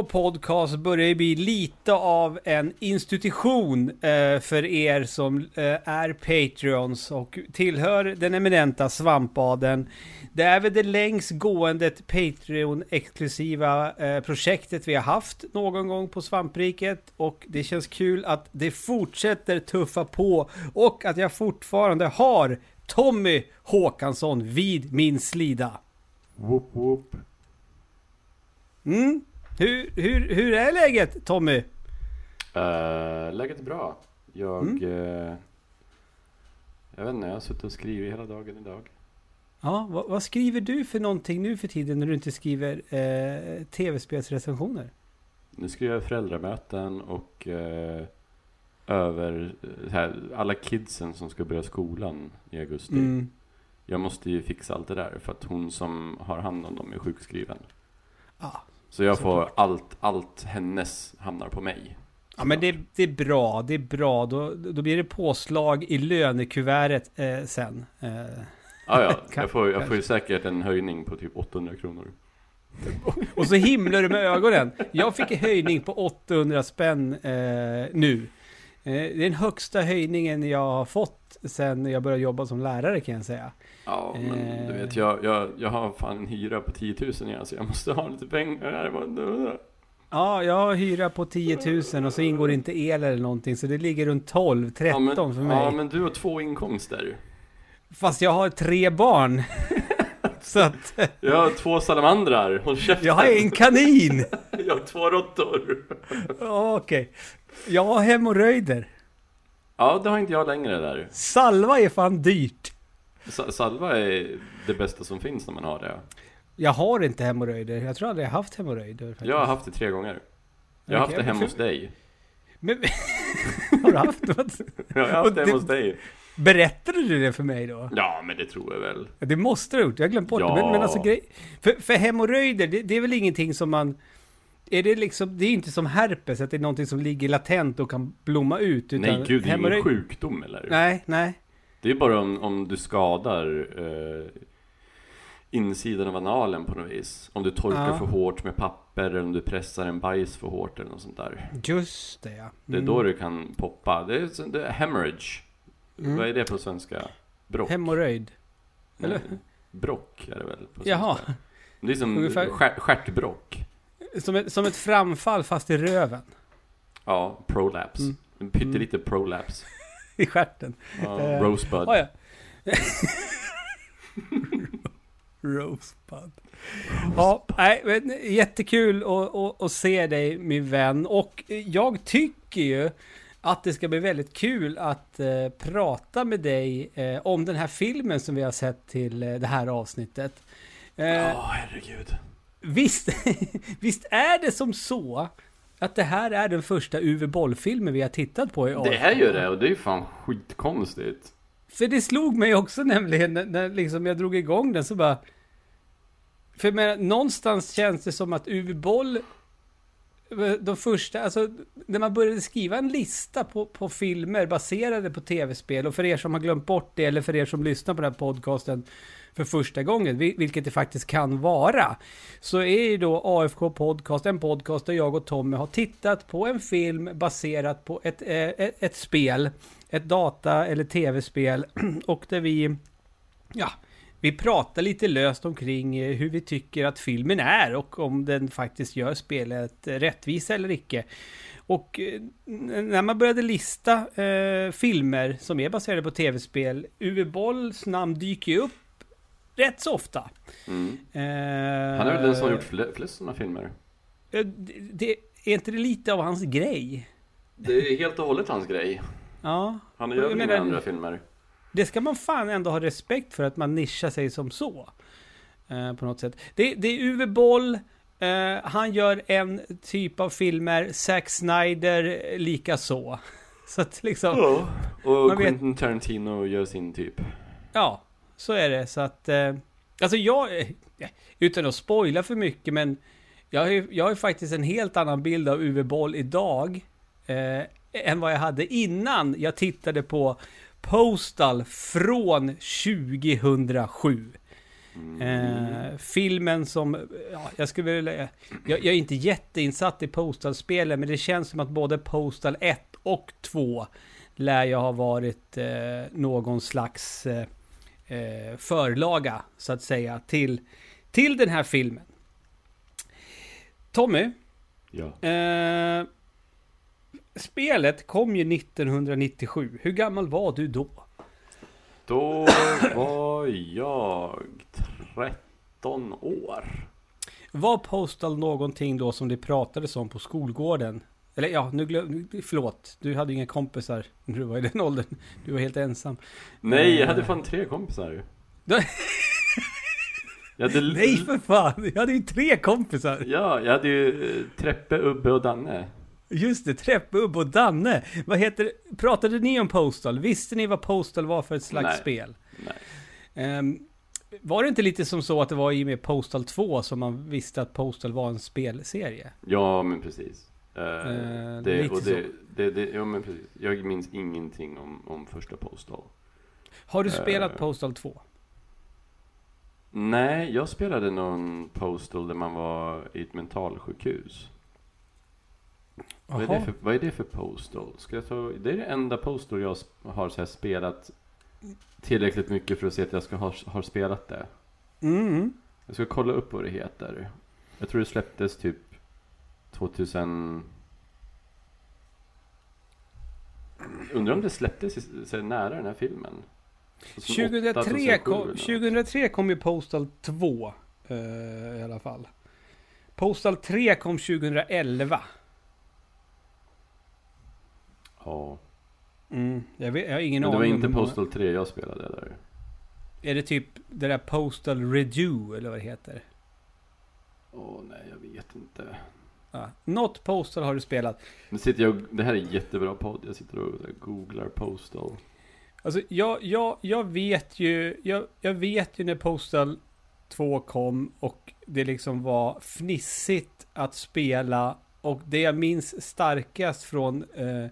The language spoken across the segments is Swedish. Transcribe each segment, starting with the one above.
AFK Podcast börjar ju bli lite av en institution eh, för er som eh, är Patreons och tillhör den eminenta Svampaden. Det är väl det längst gående Patreon-exklusiva eh, projektet vi har haft någon gång på Svampriket och det känns kul att det fortsätter tuffa på och att jag fortfarande har Tommy Håkansson vid min slida. Whoop whoop. Mm. Hur, hur, hur är läget Tommy? Uh, läget är bra. Jag... Mm. Uh, jag vet inte, jag har suttit och skrivit hela dagen idag. Ja, vad, vad, skriver du för någonting nu för tiden när du inte skriver uh, tv-spelsrecensioner? Nu skriver jag föräldramöten och uh, över här, alla kidsen som ska börja skolan i augusti. Mm. Jag måste ju fixa allt det där för att hon som har hand om dem är sjukskriven. Ah, så jag får allt, allt hennes hamnar på mig. Ja men det, det, är bra, det är bra. Då, då blir det påslag i lönekuvertet eh, sen. Eh. Ja, ja. Jag får, jag får ju säkert en höjning på typ 800 kronor. Och så himlar du med ögonen. Jag fick en höjning på 800 spänn eh, nu. Eh, det är den högsta höjningen jag har fått sen jag började jobba som lärare kan jag säga. Ja, men du vet, jag, jag, jag har fan en hyra på 10 000 igen, så jag måste ha lite pengar. Ja, jag har hyra på 10 000 och så ingår inte el eller någonting, så det ligger runt 12, 13 ja, men, för mig. Ja, men du har två inkomster. Fast jag har tre barn. så att... Jag har två salamandrar, håll käften. Jag har en kanin. jag har två råttor. Okej. Okay. Jag har hemorrojder. Ja, det har inte jag längre där. Salva är fan dyrt. Salva är det bästa som finns när man har det. Jag har inte hemorrojder. Jag tror aldrig jag haft hemorrojder. Faktiskt. Jag har haft det tre gånger. Jag har okay, haft det hemma hos dig. Men, har du haft något? jag har haft det hemma hos dig. Berättade du det för mig då? Ja, men det tror jag väl. Det måste du ha gjort. Jag har glömt bort ja. det. Men, men alltså, grej... För, för hemorrojder, det, det är väl ingenting som man är det liksom, det är inte som herpes, att det är någonting som ligger latent och kan blomma ut. Utan nej gud, det är ingen sjukdom eller? Nej, nej. Det är bara om, om du skadar eh, insidan av analen på något vis. Om du torkar ja. för hårt med papper eller om du pressar en bajs för hårt eller något sånt där. Just det ja. Mm. Det är då mm. det kan poppa. Det är, det är hemorrhage. Mm. Vad är det på svenska? Brock? Hemorrhojd. Eller? Brock är det väl på svenska. Jaha. Det är som Ungefär... stjärtbrock. Som ett, som ett framfall fast i röven. Ja, prolaps. Mm. En pyttelite mm. prolaps. I stjärten. Ja, uh, rosebud. Oh, ja. rosebud. Ja, nej, men jättekul att, se dig min vän. Och jag tycker ju att det ska bli väldigt kul att eh, prata med dig eh, om den här filmen som vi har sett till eh, det här avsnittet. Ja, oh, herregud. Visst, visst är det som så att det här är den första Uwe Boll-filmen vi har tittat på i år? Det är ju det och det är ju fan skitkonstigt. För det slog mig också nämligen när, när liksom jag drog igång den så bara... För men, någonstans känns det som att Uwe Boll de första, alltså när man började skriva en lista på, på filmer baserade på tv-spel och för er som har glömt bort det eller för er som lyssnar på den här podcasten för första gången, vilket det faktiskt kan vara, så är ju då AFK Podcast en podcast där jag och Tommy har tittat på en film baserat på ett, ett, ett spel, ett data eller tv-spel och där vi, ja, vi pratar lite löst omkring eh, hur vi tycker att filmen är och om den faktiskt gör spelet rättvisa eller icke. Och eh, när man började lista eh, filmer som är baserade på tv-spel, Uwe Bolls namn dyker ju upp rätt så ofta. Mm. Eh, Han är väl den som har gjort flest, flest sådana filmer? Det, det, är inte det lite av hans grej? Det är helt och hållet hans grej. Ja. Han gör väl inga andra filmer? Det ska man fan ändå ha respekt för att man nischar sig som så. Eh, på något sätt. Det, det är Uwe Boll. Eh, han gör en typ av filmer. Zack Snyder lika så. Så att liksom... Ja, och Quentin vet... Tarantino gör sin typ. Ja, så är det. Så att... Eh, alltså jag... Eh, utan att spoila för mycket, men... Jag har ju jag har faktiskt en helt annan bild av Uwe Boll idag. Eh, än vad jag hade innan jag tittade på Postal från 2007. Mm. Eh, filmen som, ja, jag skulle vilja, jag, jag är inte jätteinsatt i Postal-spelen, men det känns som att både Postal 1 och 2 lär jag ha varit eh, någon slags eh, eh, förlaga, så att säga, till, till den här filmen. Tommy, Ja. Eh, spelet kom ju 1997. Hur gammal var du då? Då var jag 13 år. Var Postal någonting då som det pratades om på skolgården? Eller ja, nu glöm, förlåt. Du hade inga kompisar när du var i den åldern. Du var helt ensam. Nej, jag Eh. hade fan tre kompisar. Jag hade, Nej för fan! Jag hade ju tre kompisar! Ja, jag hade ju eh, Treppe, Ubbe och Danne. Just det, Träppubb och Danne. Vad heter Pratade ni om Postal? Visste ni vad Postal var för ett slags Nej. spel? Nej. Ehm, var det inte lite som så att det var i och med Postal 2 som man visste att Postal var en spelserie? Ja, men precis. Eh, det, lite och det, det, det, ja, men precis. Jag minns ingenting om, om första Postal. Har du Eh. spelat Postal 2? Nej, jag spelade någon Postal där man var i ett mentalsjukhus. Vad är, det för, vad är det för Postal? Ska jag ta, det är det enda Postal jag har så spelat tillräckligt mycket för att se att jag ska ha har spelat det. Mm. Jag ska kolla upp vad det heter. Jag tror det släpptes typ 2000... Undrar om det släpptes så nära den här filmen? 2008, 2003, 2007 kom, eller något. 2003 kom ju Postal 2 eh, i alla fall. Postal 3 kom 2011. Ja. Mm, jag, vet, jag har ingen Men det var aning inte hur många- Postal 3 jag spelade där. Är det typ det där Postal Redo eller vad det heter? Åh nej, jag vet inte. Ja. Något Postal har du spelat. Nu sitter jag, det här är jättebra podd. Jag sitter och googlar Postal. Alltså jag, jag, jag vet ju, jag, jag vet ju när Postal 2 kom och det liksom var fnissigt att spela och det jag minns starkast från eh,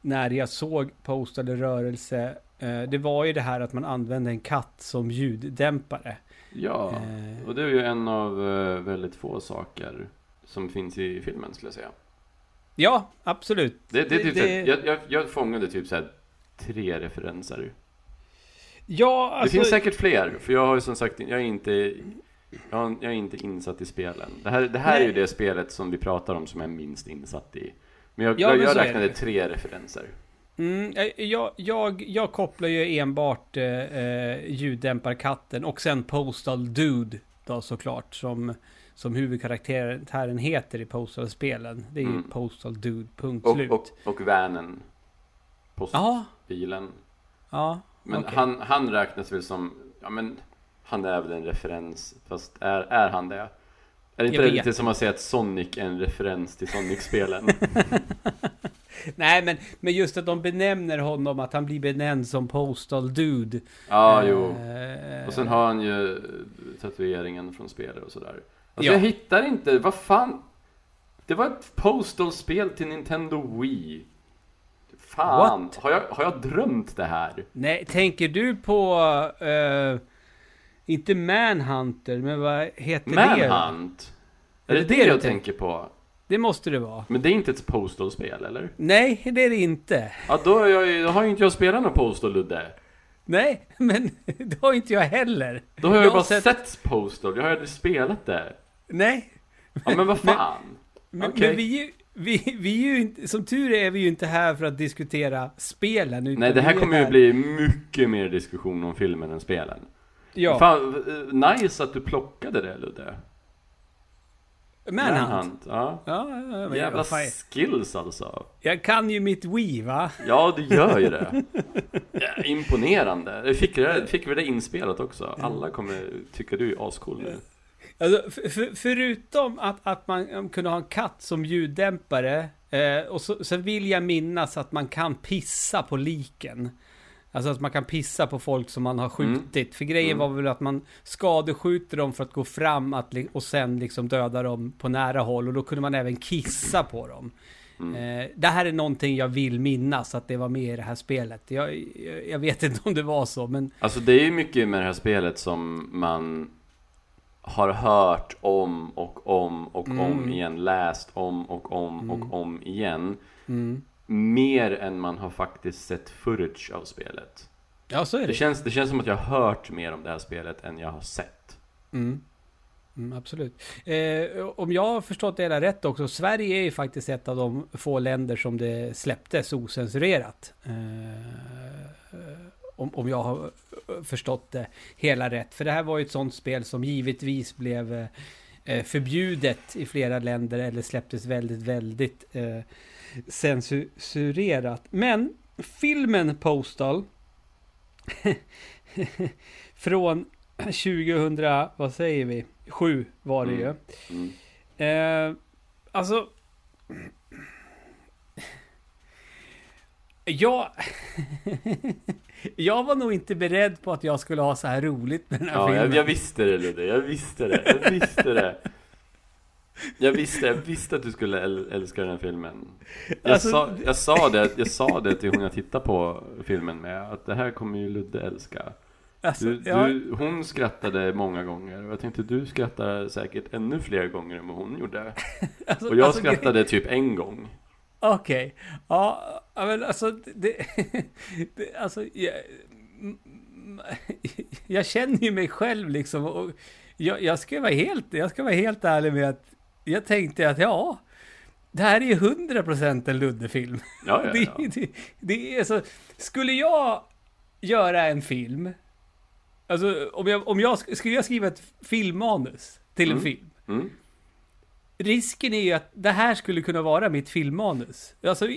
när jag såg Postal i rörelse eh, det var ju det här att man använde en katt som ljuddämpare. Ja, Eh, och det är ju en av eh, väldigt få saker som finns i filmen skulle jag säga. ja, absolut. Det, det typ Det- här, jag, jag, jag fångade typ så här tre referenser. Ja, Det alltså... finns säkert fler, för jag har ju som sagt, jag är inte, jag, är inte insatt i spelen. Det här, det här är ju det spelet som vi pratar om som jag är minst insatt i. Men jag, Ja, jag, men jag räknade tre referenser. Mm, eh, jag, jag, jag kopplar ju enbart eh, eh, ljuddämparkatten och sen Postal Dude då såklart som, som huvudkaraktären heter i Postal-spelen. Det är ju Mm. Postal Dude, punkt Och, slut. och, och vanen. Postbilen. ja. Men okej. han, han räknas väl som, ja men han är väl en referens, fast är, är han det? Är det inte det lite som att säga att Sonic är en referens till Sonic-spelen? Nej, men, men just att de benämner honom, att han blir benämnd som Postal Dude. ja, Eh, jo. Och sen har han ju eh, tatueringen från spelet och sådär. Alltså Ja. jag hittar inte, vad fan? Det var ett Postal-spel till Nintendo Wii. Fan, What? har jag, har jag drömt det här? Nej, tänker du på... eh, inte Manhunter, men vad heter det? Manhunt? Är det det det, jag tänker? på? Det måste det vara. Men det är inte ett Postal-spel, eller? Nej, det är det inte. Ja, då, jag, då har ju inte jag spelat någon Postal, Ludde. Nej, men det har inte jag heller. Då har jag, Jag ju bara sett- sett... Postal, jag har aldrig spelat det. Nej, Ja, men vad fan? men, Okej. men vi, vi, vi är ju inte, som tur är, är vi ju inte här för att diskutera spelen. Nej, det här kommer ju bli mycket mer diskussion om filmen än spelen. Ja, Fan, eh, nice att du plockade det, Ludde. Manhunt. Ja. Ja, ja, ja, Jävla skills alltså. jag kan ju mitt Wii va? Ja, du gör ju det. Ja, imponerande. Fick, det, fick vi det inspelat också? Alla kommer tycka du är ascool nu. Alltså, för, för, förutom att, att man kunde ha en katt som ljuddämpare eh, och så, så vill jag minnas att man kan pissa på liken. Alltså att man kan pissa på folk som man har skjutit. För grejen Mm. var väl att man skadeskjuter dem för att gå fram att, och sen liksom döda dem på nära håll. Och då kunde man även kissa på dem. Eh, det här är någonting jag vill minnas att det var med i det här spelet. Jag, jag, vet inte om det var så, men... Alltså det är ju mycket med det här spelet som man har hört om och om och Mm. om igen, läst om och om Mm. och om igen. Mer än man har faktiskt sett footage av spelet. Ja, så är Det det. känns, det känns som att jag har hört mer om det här spelet än jag har sett. Mm. Mm, absolut. Eh, om jag har förstått det hela rätt också, Sverige är ju faktiskt ett av de få länder som det släpptes osensurerat. Eh, om, om jag har förstått det hela rätt. För det här var ju ett sånt spel som givetvis blev eh, förbjudet i flera länder eller släpptes väldigt, väldigt eh, censurerat. Men filmen Postal från 2000, vad säger vi? 7 var det ju. Mm. Eh, alltså... Jag... jag var nog inte beredd på att jag skulle ha så här roligt med den här Ja, filmen. jag, jag visste det Ludde, jag visste det, jag visste det. Jag visste, jag visste att du skulle äl- älska den här filmen. Jag, Alltså- sa, jag, sa det, jag sa det till hon jag tittade på filmen med, att det här kommer ju Ludde älska. Alltså, Du, du, hon skrattade många gånger och jag tänkte du skrattar säkert ännu fler gånger än vad hon gjorde. alltså, Och jag alltså, skrattade typ en gång. Okej. Ja, ja, men alltså det... det alltså, jag, jag känner ju mig själv liksom och jag, jag, ska vara helt, jag ska vara helt ärlig med att jag tänkte att ja, det här är ju 100% en Ludde-film. Ja, ja, ja. Det, det, det är så, skulle jag göra en film, alltså om jag, om jag sk- skulle jag skriva ett filmmanus till en Mm. film, Mm. Risken är ju att det här skulle kunna vara mitt filmmanus. Alltså,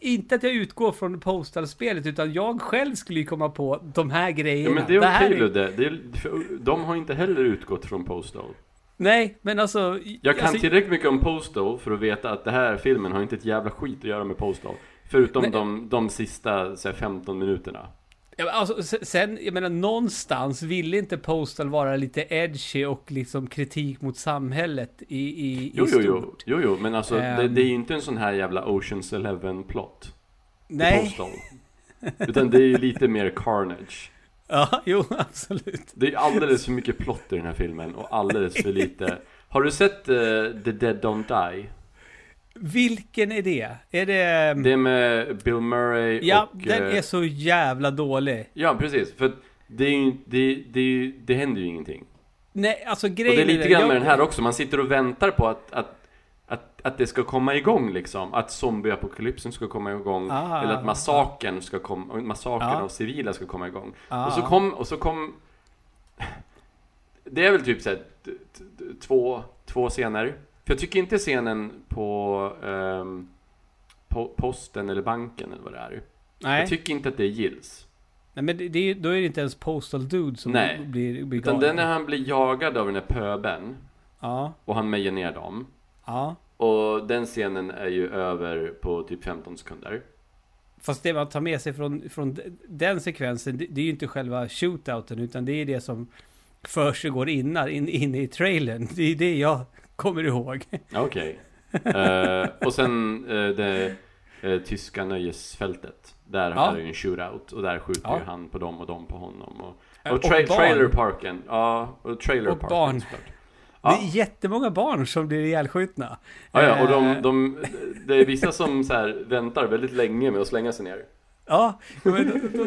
inte att jag utgår från Postal-spelet, utan jag själv skulle ju komma på de här grejerna. Ja, men det är okej Ludde, det är, de har inte heller utgått från Postal. Nej, men alltså... Jag kan alltså, tillräckligt mycket om Postal för att veta att det här filmen har inte ett jävla skit att göra med Postal. Förutom Nej. de, de sista så här, 15 minuterna. Alltså, se- sen, jag menar, någonstans ville inte Postal vara lite edgy och liksom kritik mot samhället i, i, Jo, i jo, stort. jo, jo, jo, men alltså det, Ehm. det är ju inte en sån här jävla Oceans Eleven-plott. Nej, Postal. Utan det är ju lite mer carnage. Ja, jo, absolut. Det är alldeles för mycket plott i den här filmen och alldeles för lite. Har du sett eh, The Dead Don't Die? Vilken är det? Är det... Det är med Bill Murray ja, och... den eh, är så jävla dålig. Ja, precis. För det, är ju, det, det, det händer ju ingenting. Nej, alltså Och grejen det är lite grann jag- med den här också, man sitter och väntar på att, att, att, att det ska komma igång liksom. Att zombieapokalypsen ska komma igång. Ah, eller att massakern ska komma, massakern Ja. av civila ska komma igång. Ah. Och så kom, och så kom... Det är väl typ såhär två, två scener. För jag tycker inte scenen på, ehm, på posten eller banken eller vad det är. Nej. Jag tycker inte att det gills. Nej men det, det, är- då är det inte ens Postal Dude som Nej. blir, blir Utan galen. den när han blir jagad av den här pöben Ja, och han mejar ner dem. Ja. Och den scenen är ju över på typ 15 sekunder. Fast det man tar med sig från, från den sekvensen, det, det är ju inte själva shootouten, utan det är det som försiggår innan, in, inne i trailern. Det är det jag kommer ihåg. Okej. Eh, och sen eh, det eh, tyska nöjesfältet. Där Ja. är det ju en shootout och där skjuter Ja. han på dem och dem på honom. Och, Och och, tra- barn. trailerparken. Ja, och trailerparken Och barn. såklart. Det är Ja. jättemånga barn som blir ihjälskjutna. Ja, ja, och Eh, de, de, det är vissa som så här väntar väldigt länge med att slänga sig ner. Ja, men då, då,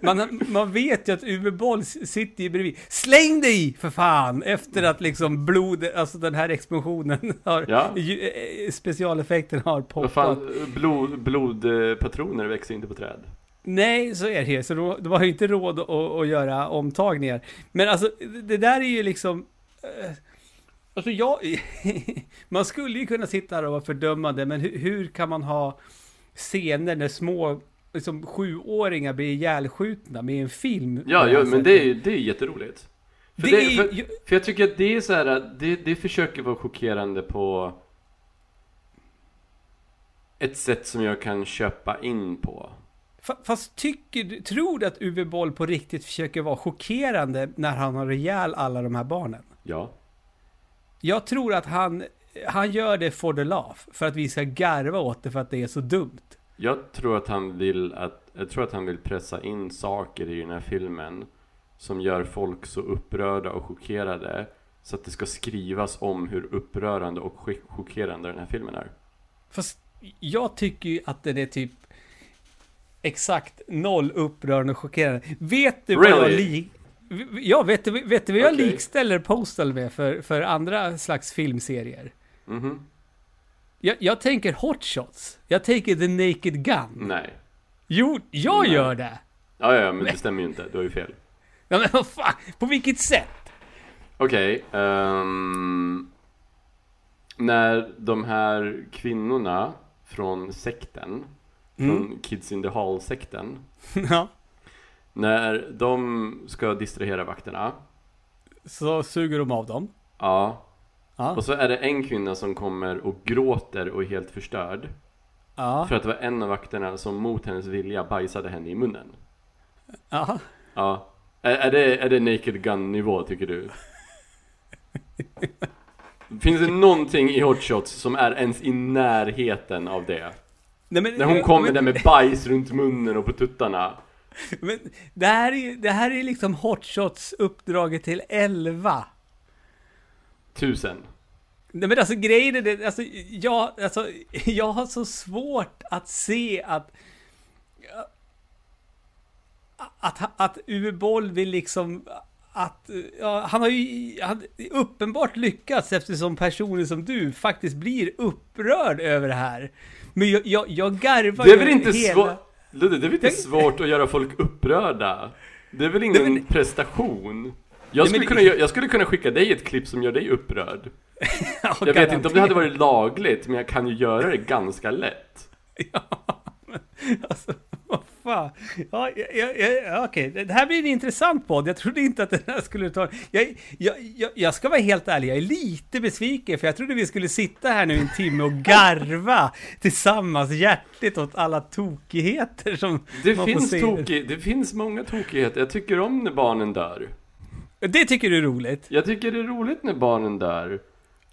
man, man vet ju att Uwe Boll sitter ju bredvid. Släng dig för fan! Efter att liksom blod, alltså den här explosionen har, Ja. eh, specialeffekten har poppat. fan, blod, blodpatroner växer inte på träd. Nej, så är det ju. Så de, de har ju inte råd att, att göra omtagningar. Men alltså, det där är ju liksom... Alltså jag... man skulle ju kunna sitta här och vara fördömande, men hur, hur kan man ha scener när små liksom, sjuåringar blir ihjälskjutna med en film? Ja, ja men det är det är jätteroligt. För, Det det, är för, för jag tycker att det är så här, det, det försöker vara chockerande på ett sätt som jag kan köpa in på. Fa- Fast tycker tror du att Uwe Boll på riktigt försöker vara chockerande när han har ihjäl alla de här barnen? Ja. Jag tror att han han gör det for the laugh. För att vi ska garva åt det för att det är så dumt. Jag tror att han vill att, jag tror att han vill pressa in saker i den här filmen som gör folk så upprörda och chockerade så att det ska skrivas om hur upprörande och chock- chockerande den här filmen är. Fast jag tycker ju att den är typ exakt noll upprörande och chockerande. Vet du vad jag Really? Ja, vet du, vet du vad jag Okej. likställer Postal med för, för andra slags filmserier? Mhm. Jag, jag tänker Hot Shots. Jag tänker The Naked Gun. Nej. Jo, jag Nej. gör det! Ja, ja, men det stämmer ju inte. Du har ju fel. Ja, men vad fan, på vilket sätt? Okej, ehm, När de här kvinnorna från sekten, Mm. från Kids in the Hall-sekten, ja, när de ska distrahera vakterna, så suger de av dem. ja, Ja, och så är det en kvinna som kommer och gråter och är helt förstörd, ja, för att det var en av vakterna som mot hennes vilja bajsade henne i munnen. ja. Ja. Är, är, det, är det Naked Gun-nivå, tycker du? Finns det någonting i Hot Shots som är ens i närheten av det? Nej, men, När hon kommer men, där med bajs runt munnen och på tuttarna. Men det här är det här är liksom Hot Shots uppdraget till 11. Tusen. Nej men alltså grejen är det, alltså jag, alltså jag har så svårt att se att att, att Uwe Boll vill liksom att, ja, han har ju han, uppenbart lyckats eftersom personer som du faktiskt blir upprörd över det här. Men jag, jag, jag garvar Det är väl inte hela- svårt... Ludde, det är väl inte svårt att göra folk upprörda? Det är väl ingen Nej, men- prestation? Jag skulle, kunna, jag skulle kunna skicka dig ett klipp som gör dig upprörd. Ja, Jag vet inte om det hade varit lagligt, men jag kan ju göra det ganska lätt. Ja, men alltså, fan. Ja, ja, ja, okej, det här blir en intressant podd. Jag trodde inte att den här skulle ta... Jag, jag, jag, jag ska vara helt ärlig, jag är lite besviken, för jag trodde vi skulle sitta här nu en timme och garva tillsammans hjärtligt åt alla tokigheter som Det man får finns, se. tokig, det finns många tokigheter. Jag tycker om när barnen dör. Det tycker du är roligt? Jag tycker det är roligt när barnen dör.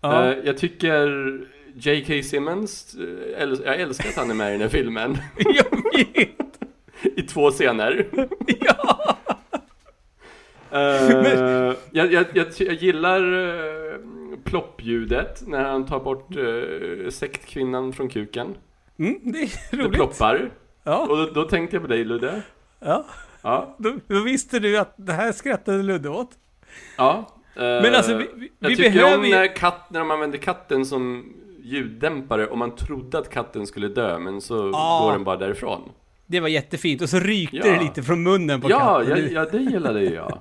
Ja. Eh, jag tycker J.K. Simmons, eh, jag älskar att han är med i den här filmen. I två scener. Ja! Eh, jag, jag, jag, jag gillar uh, ploppljudet när han tar bort uh, sektkvinnan från kuken. Mm, det är Det roligt. ploppar. Ja, Och då, då tänkte jag på dig Ludde. ja. Ja. Då, då visste du att det här skrattade Ludde åt. ja. Eh, Men alltså, vi- vi- jag vi tycker behöver om när, katt, när de använder katten som ljuddämpare och man trodde att katten skulle dö men så Ja. går den bara därifrån. Det var jättefint och så rykte Ja. det lite från munnen på Ja, katten. jag, ja, det gillade ju jag.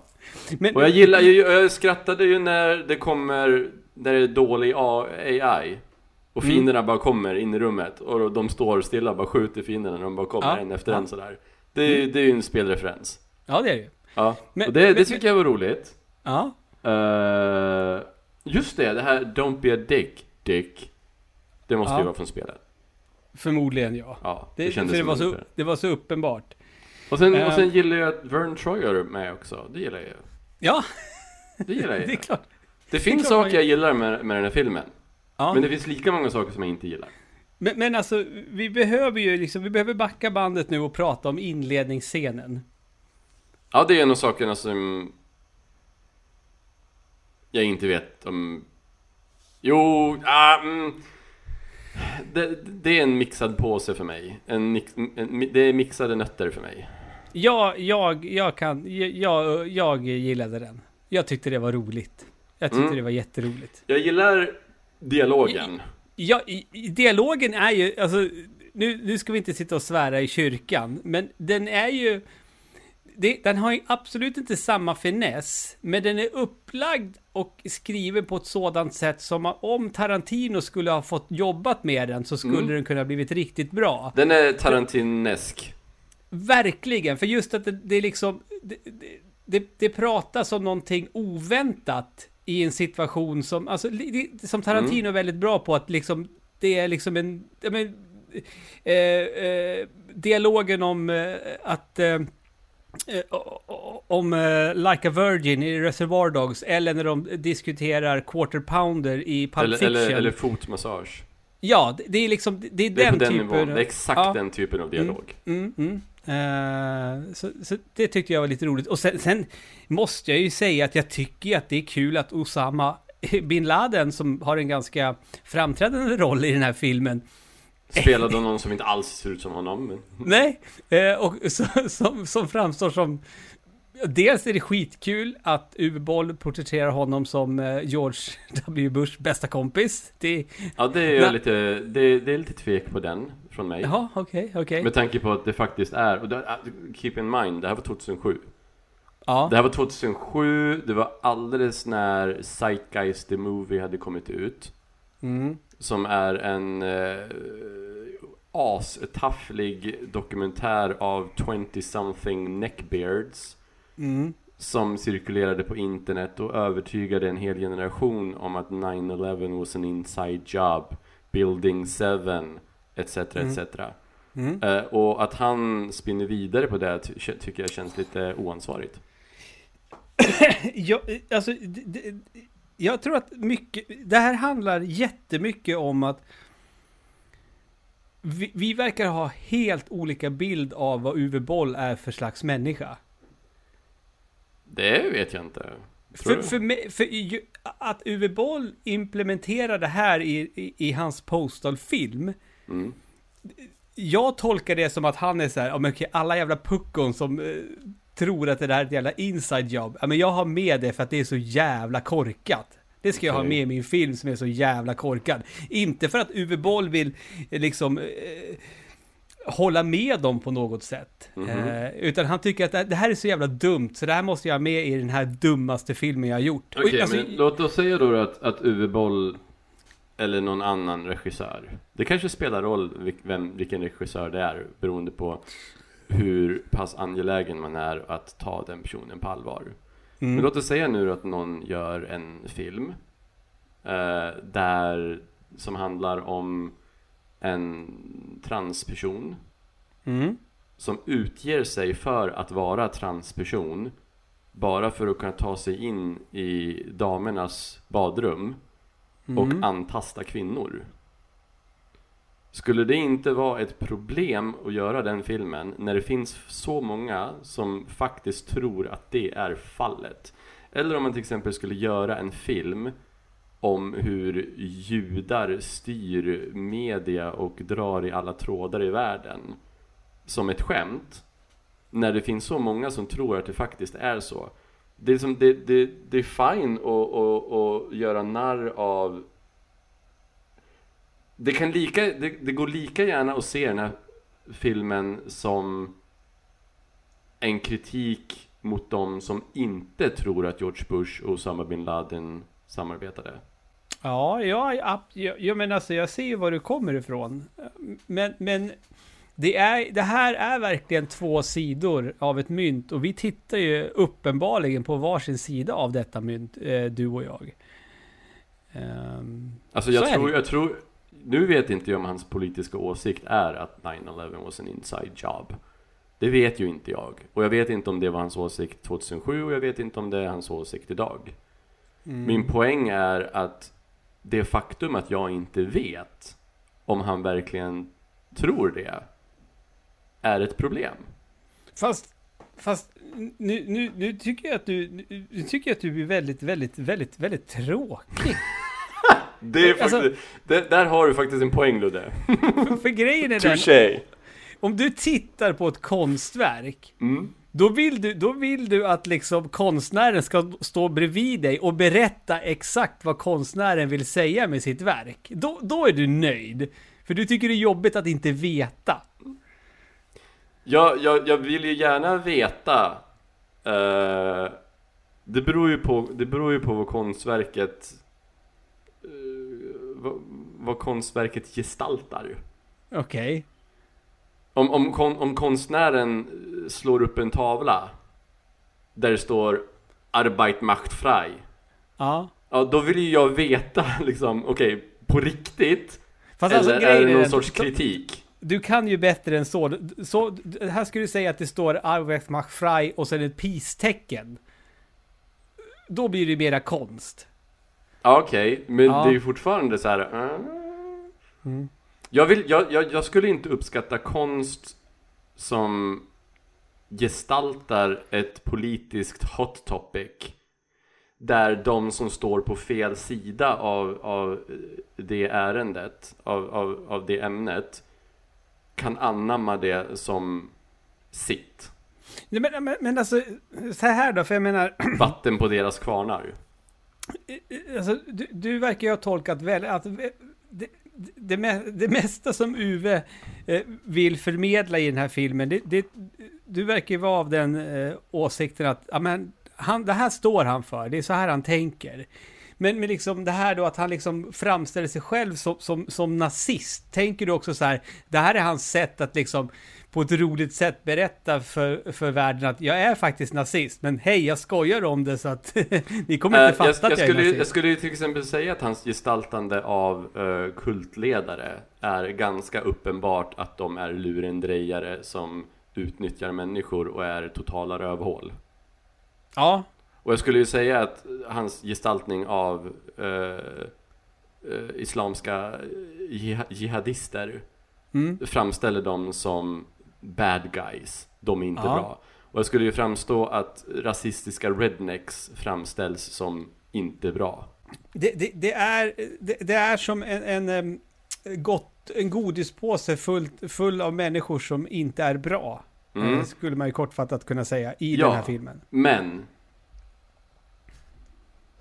Men, Och jag gillar ju, jag skrattade ju när det kommer, när det är dålig AI Och Mm. fienderna bara kommer in i rummet och de står stilla och bara skjuter fienderna när de bara kommer Ja, en efter ja. Mm. en sådär Det, det är ju en spelreferens Ja, det är det ju. Ja, Men- och det, det men- tycker jag var roligt Ja. Eh, Just det, det här Don't be a dick, dick Det måste Ja. ju vara från spelet Förmodligen ja. Ja, det, Det, kändes det, var det så, det var så uppenbart. och, sen, Eh. och sen gillar jag att Vern Troyer med också, det gillar jag ju Ja, Det gillar jag det är klart. Det finns man saker jag gillar med, med den här filmen Ja. Men det finns lika många saker som jag inte gillar Men, men alltså, vi behöver ju liksom, vi behöver backa bandet nu och prata om inledningsscenen. Ja, det är en av sakerna som jag inte vet om... Jo, ah, mm, det, det är en mixad påse för mig. En, mix, en, det är mixade nötter för mig. Jag, jag, jag kan, jag, jag gillade den. Jag tyckte det var roligt. Jag tyckte Mm. det var jätteroligt. Jag gillar dialogen. Ja, dialogen är ju, alltså, nu, nu ska vi inte sitta och svära i kyrkan, men den är ju, det, den har ju absolut inte samma finess, men den är upplagd och skriven på ett sådant sätt som om Tarantino skulle ha fått jobbat med den så skulle Mm. den kunna blivit riktigt bra. Den är tarantinesk. Verkligen, för just att det, det är liksom, det, det, det, pratas om någonting oväntat i en situation som, alltså, som Tarantino är väldigt bra på att liksom, det är liksom en, men, eh, eh, dialogen om eh, att eh, om uh, Like a Virgin i Reservoir Dogs eller när de diskuterar Quarter Pounder i Pulp eller, Fiction. Eller, eller fotmassage. Ja, det, det är liksom, det, är Det är den, den typen. nivån. Det är exakt ja. den typen av dialog. Mm, mm. Eh, så, så det tyckte jag var lite roligt. Och sen, sen måste jag ju säga att jag tycker att det är kul att Osama bin Laden, som har en ganska framträdande roll i den här filmen, Spelade någon som inte alls ser ut som honom. Men... Nej, eh, och som, som framstår som... Dels är det skitkul att Uwe Boll porträtterar honom som eh, George W. Bush bästa kompis. Det, Ja, det är, Nej. lite, det, det är lite tvek på den från mig. jaha, okej, okej. Med tanke på att det faktiskt är, och det, keep in mind, det här var 2007. Ja, Det här var 2007, det var alldeles när Zeitgeist the Movie hade kommit ut. mm, Som är en eh, astafflig dokumentär av 20-something neckbeards. mm, Som cirkulerade på internet och övertygade en hel generation om att 9-11 was an inside job. Building 7, etc. Mm. etc. mm. Eh, och att han spinner vidare på det ty- tycker jag känns lite oansvarigt. jag, alltså, det, det, jag tror att mycket... Det här handlar jättemycket om att vi, vi verkar ha helt olika bild av vad Uwe Boll är för slags människa. Det vet jag inte. För, för, mig, för att Uwe Boll implementerar det här i, i, i hans postal-film. Mm. Jag tolkar det som att han är så här, ja men okej, alla jävla puckon som eh, tror att det där är ett jävla inside job. Ja men jag har med det för att det är så jävla korkat. Det ska jag ha Okej. med i min film som är så jävla korkad. Inte för att Uwe Boll vill eh, liksom eh, hålla med dem på något sätt. Mhm. Eh, utan han tycker att det- här är så jävla dumt, så det här måste jag ha med i den här dummaste filmen jag har gjort. Okej, Och, alltså, men låt oss säga då att, att Uwe Boll eller någon annan regissör. Det kanske spelar roll vem, vilken regissör det är beroende på hur pass angelägen man är att ta den personen på allvar. mm, Men låt oss säga nu att någon gör en film eh, där som handlar om en transperson mm, som utger sig för att vara transperson bara för att kunna ta sig in i damernas badrum och mm. antasta kvinnor. Skulle det inte vara ett problem att göra den filmen när det finns så många som faktiskt tror att det är fallet? Eller om man till exempel skulle göra en film om hur judar styr media och drar i alla trådar i världen som ett skämt när det finns så många som tror att det faktiskt är så. Det är, som, det, det, det är fine att, att, att göra narr av det, kan lika, det, det går lika gärna att se den här filmen som en kritik mot de som inte tror att George Bush och Osama bin Laden samarbetade. Ja, ja, ja, ja, ja, men alltså jag ser ju var du kommer ifrån. Men, men det, är, det här är verkligen två sidor av ett mynt och vi tittar ju uppenbarligen på varsin sida av detta mynt, eh, du och jag. Ehm, Alltså Så jag tror, jag tror, nu vet inte jag om hans politiska åsikt är att 9-11 was an inside job. Det vet ju inte jag. Och jag vet inte om det var hans åsikt 2007 och jag vet inte om det är hans åsikt idag. mm. Min poäng är att det faktum att jag inte vet om han verkligen tror det är ett problem. Fast, fast nu, nu, nu tycker jag att du, nu, tycker jag att du är väldigt, väldigt, väldigt, väldigt tråkig. Det är Alltså- faktiskt, det, där har du faktiskt en poäng Ludde. för, för grejen är den, om du tittar på ett konstverk Mm. Då vill, du, då vill du att liksom konstnären ska stå bredvid dig och berätta exakt vad konstnären vill säga med sitt verk. Då, då är du nöjd. För du tycker det är jobbigt att inte veta. Jag, jag, jag vill ju gärna veta eh, det, beror ju på, det beror ju på vad konstverket vad, konstverket gestaltar Okej. om, om, kon, om konstnären eh, slår upp en tavla Där det står Arbeit macht frei Ja. Ja, då vill ju jag veta liksom, okej, på riktigt Fast Eller alltså är det någon sorts kritik? du kan ju bättre än så. så här skulle du säga att det står Arvek Machfrei och sen ett peace-tecken. Då blir det mera konst. Okej, okay, men Ja. det är ju fortfarande så här. uh. Mm. Jag, vill, jag, jag, jag skulle inte uppskatta konst som gestaltar ett politiskt hot topic där de som står på fel sida av, av det ärendet, av, av, av det ämnet kan anamma det som sitt. Men, men, men alltså, så här då, för jag menar, Vatten på deras kvarnar alltså, du, du verkar ju ha tolkat väl att det, det, det, mesta som Uwe eh, vill förmedla i den här filmen, det, det, du verkar ju vara av den eh, åsikten att amen, han, det här står han för, det är så här han tänker. Men, men liksom det här då att han liksom framställer sig själv som, som, som nazist, tänker du också så här, det här är hans sätt att liksom på ett roligt sätt berätta för, för världen att jag är faktiskt nazist, men hej, jag skojar om det så att ni kommer inte Eh, fatta jag, att jag, jag är skulle, nazist. jag skulle ju till exempel säga att hans gestaltande av eh, kultledare är ganska uppenbart att de är lurendrejare som utnyttjar människor och är totala rövhål. Ja, Och jag skulle ju säga att hans gestaltning av eh, eh, islamska jih- jihadister mm. framställer dem som bad guys. De är inte Ja. bra. Och jag skulle ju framstå att rasistiska rednecks framställs som inte bra. Det, det, det, är, det, det är som en, en, gott, en godispåse full, full av människor som inte är bra. Mm. Eh, Skulle man ju kortfattat kunna säga i Ja. den här filmen. Men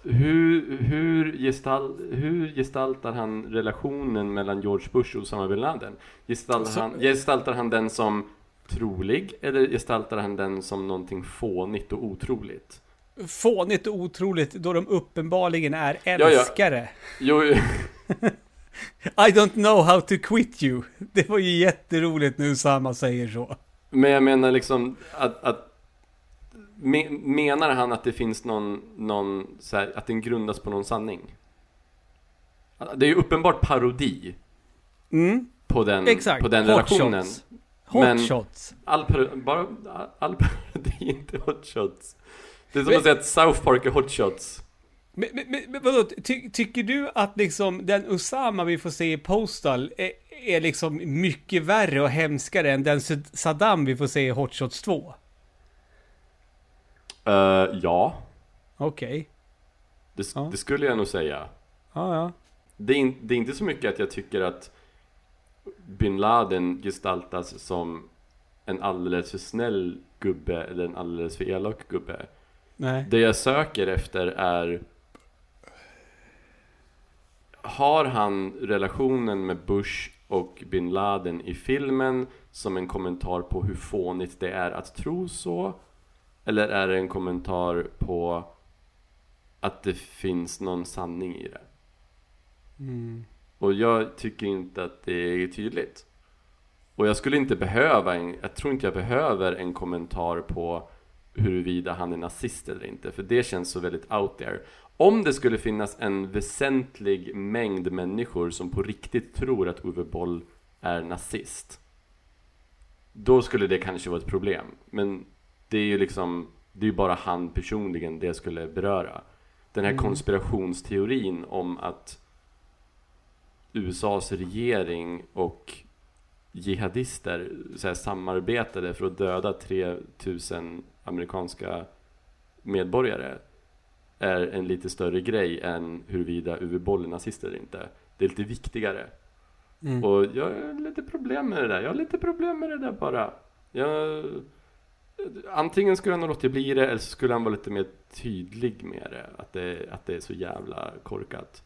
hur, hur, gestal, hur gestaltar han relationen mellan George Bush och Osama bin Laden? Gestaltar, Så- han, gestaltar han den som trolig eller gestaltar han den som någonting fånigt och otroligt? Fånigt och otroligt då de uppenbarligen är ja. älskare. Jo, I don't know how to quit you. Det var ju jätteroligt nu Sama säger så. men jag menar liksom att, att Menar han att det finns någon, någon här, att den grundas på någon sanning? Det är ju uppenbart parodi Mm, på den, exakt. på den Hot relationen. shots. Hot Men- shots. All, par- bara, all parodi är inte hot shots. Det är som att säga att South Park är hot shots. Men, men, men men vadå, ty, tycker du att liksom den Osama vi får se i Postal är, är liksom mycket värre och hemskare än den Saddam vi får se i Hot Shots 2? Eh, ja, Okej. det, Ja. det skulle jag nog säga. Ja, ja. Det är, in, det är inte så mycket att jag tycker att bin Laden gestaltas som en alldeles för snäll gubbe eller en alldeles för elak gubbe. Nej. Det jag söker efter är Har han relationen med Bush och bin Laden i filmen som en kommentar på hur fånigt det är att tro så? Eller är det en kommentar på att det finns någon sanning i det? Mm. Och jag tycker inte att det är tydligt. Och jag skulle inte behöva en, jag tror inte jag behöver en kommentar på huruvida han är nazist eller inte, för det känns så väldigt out there. Om det skulle finnas en väsentlig mängd människor som på riktigt tror att Uwe Boll är nazist, då skulle det kanske vara ett problem. Men det är ju liksom, det är ju bara han personligen det skulle beröra. Den här Mm. konspirationsteorin om att USAs regering och jihadister så här, samarbetade för att döda 3000 amerikanska medborgare är en lite större grej än huruvida Uwe Boll är nazist eller inte. Det är lite viktigare. Mm. Och jag har lite problem med det där. Jag har lite problem med det där bara. Jag, antingen skulle han ha låtit bli det eller så skulle han vara lite mer tydlig med det. Att det, att det är så jävla korkat.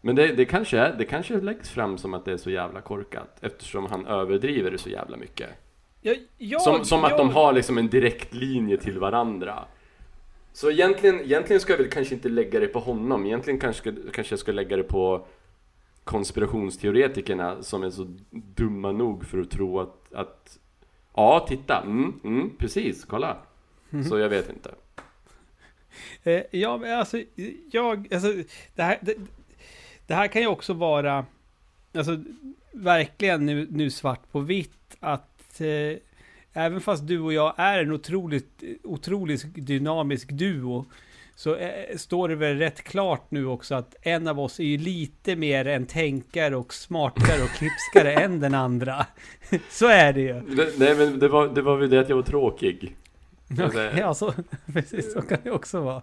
Men det, det, kanske det kanske läggs fram som att det är så jävla korkat eftersom han överdriver det så jävla mycket. Jag, jag, Som, som att jag, de har liksom en direkt linje till varandra. Så egentligen, egentligen ska jag väl kanske inte lägga det på honom. Egentligen kanske, kanske jag ska lägga det på konspirationsteoretikerna som är så dumma nog för att tro att, att ja, titta, mm, mm, precis, kolla. Mm. Så jag vet inte. Eh, ja, men alltså, jag, alltså, det här, det, det här kan ju också vara, alltså, verkligen nu, nu svart på vitt att eh, även fast du och jag är en otroligt, otroligt dynamisk duo så eh, står det väl rätt klart nu också att en av oss är ju lite mer en tänkare och smartare och klipskare än den andra. så är det ju. Nej men det var, det var väl det att jag var tråkig. Okay, alltså, precis så kan det också vara.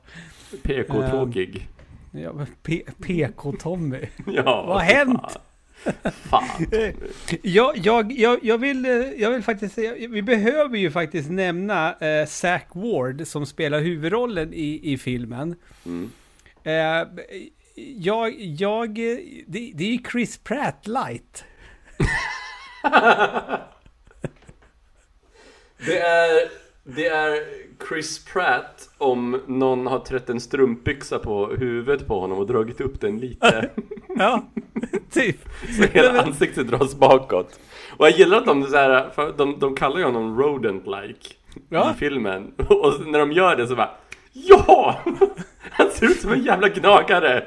PK-tråkig. Um, ja, PK-Tommy. ja, Vad har hänt? Fan. jag, jag, jag, jag, vill, jag vill faktiskt säga, vi behöver ju faktiskt nämna eh, Zack Ward som spelar huvudrollen i, i filmen. Mm. Eh, jag, jag, det, det är ju Chris Pratt light. det är, det är Chris Pratt om någon har trätt en strumpbyxa på huvudet på honom och dragit upp den lite. ja, typ. Så hela ansiktet dras bakåt. Och jag gillar att de, så här, de, de kallar ju honom rodent-like ja. i filmen. Och när de gör det så bara Ja! Han ser ut som en jävla gnagare!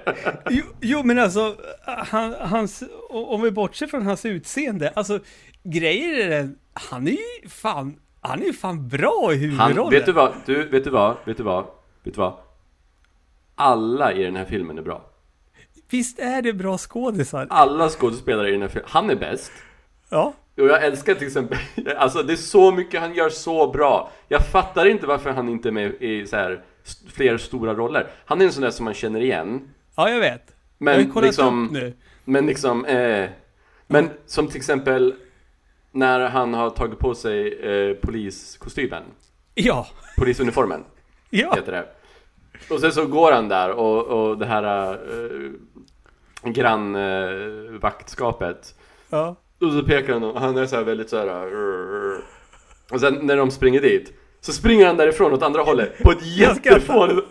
Jo, jo men alltså, han, hans, om vi bortser från hans utseende, alltså grejer är den, han är ju fan han är ju fan bra i huvudrollen. Han, vet du vad? Du, vet du vad? Vet du vad? Vet du vad? Alla i den här filmen är bra. Visst är det bra skådisar? Alla skådespelare i den här filmen. Han är bäst. Ja. Och jag älskar till exempel, alltså det är så mycket han gör så bra. Jag fattar inte varför han inte är med i så här fler stora roller. Han är en sån där som man känner igen. Ja, jag vet. Men jag har liksom, upp nu. Men liksom, eh, men som till exempel när han har tagit på sig eh, poliskostymen. Ja. Polisuniformen. ja. Heter det. Och sen så går han där och, och det här eh, grannvaktskapet. Eh, ja. Och så pekar han och han är så här väldigt så här. Uh, och sen när de springer dit så springer han därifrån åt andra hållet på ett jättefånigt...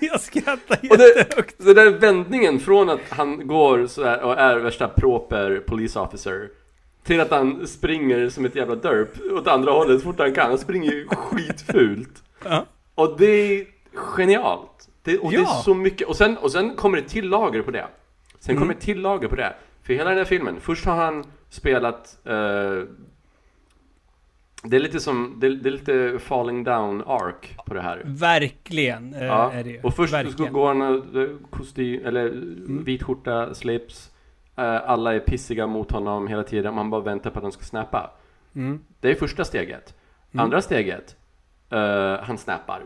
Jag skrattar jättehögt. Så den vändningen från att han går så här och är värsta proper police officer till att han springer som ett jävla derp åt andra hållet så fort han kan. Han springer ju skitfult. Ja. Och det är genialt. Det, och ja. det är så mycket. Och sen, och sen kommer det till lager på det. Sen mm. kommer det till lager på det. För hela den här filmen, först har han spelat uh, det är lite som, det är, det är, lite falling down ark på det här. Verkligen uh, ja. är det Och först Verkligen. går han kostym, eller mm. vit skjorta, slips. Eh, alla är pissiga mot honom hela tiden. Man bara väntar på att han ska snappa. Mm. Det är första steget. Mm. Andra steget, uh, han snappar.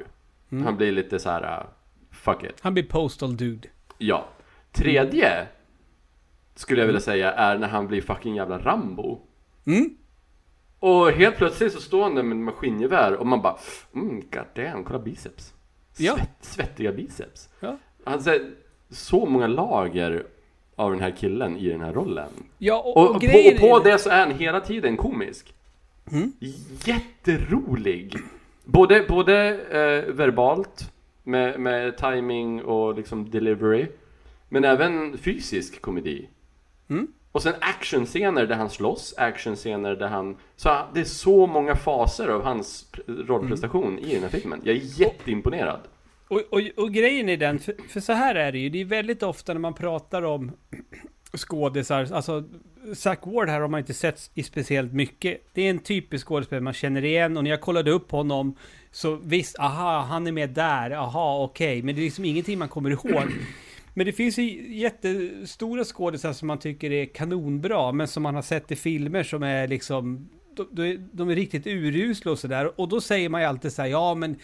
Mm. Han blir lite så här, uh, fuck it. Han blir postal dude. Ja. Tredje, skulle jag vilja säga, är när han blir fucking jävla Rambo. Mm. Och helt plötsligt så står han där med maskingevär och man bara, mm, god damn, kolla biceps. Svett, ja. Svettiga biceps. Ja. Säger så många lager av den här killen i den här rollen. Ja, och, och, och, och på, på det så är han hela tiden komisk. Mm. Jätterolig! Både, både eh, verbalt, med, med timing och liksom delivery, men även fysisk komedi. Mm. Och sen actionscener där han slåss, actionscener där han... Så det är så många faser av hans rollprestation mm. i den här filmen. Jag är jätteimponerad. Och, och, och, grejen är den, för, för, så här är det ju, det är väldigt ofta när man pratar om skådisar, alltså Zack Ward här har man inte sett i speciellt mycket. Det är en typisk skådespelare man känner igen och när jag kollade upp honom så visst, aha, han är med där, aha, okej, okay. men det är liksom ingenting man kommer ihåg. Men det finns ju jättestora skådisar som man tycker är kanonbra, men som man har sett i filmer som är liksom, de, de är riktigt urusla och sådär. Och då säger man ju alltid så här, ja men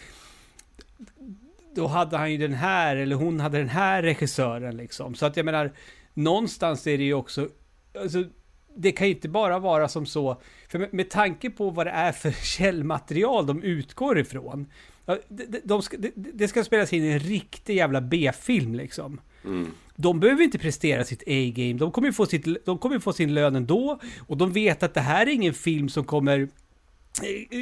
då hade han ju den här, eller hon hade den här regissören liksom. Så att jag menar, någonstans är det ju också, alltså, det kan ju inte bara vara som så, för med, med tanke på vad det är för källmaterial de utgår ifrån. De, de ska, det, det ska spelas in i en riktig jävla B-film liksom. Mm. De behöver inte prestera sitt A-game, de kommer ju få, sitt, de kommer få sin lön ändå. Och de vet att det här är ingen film som kommer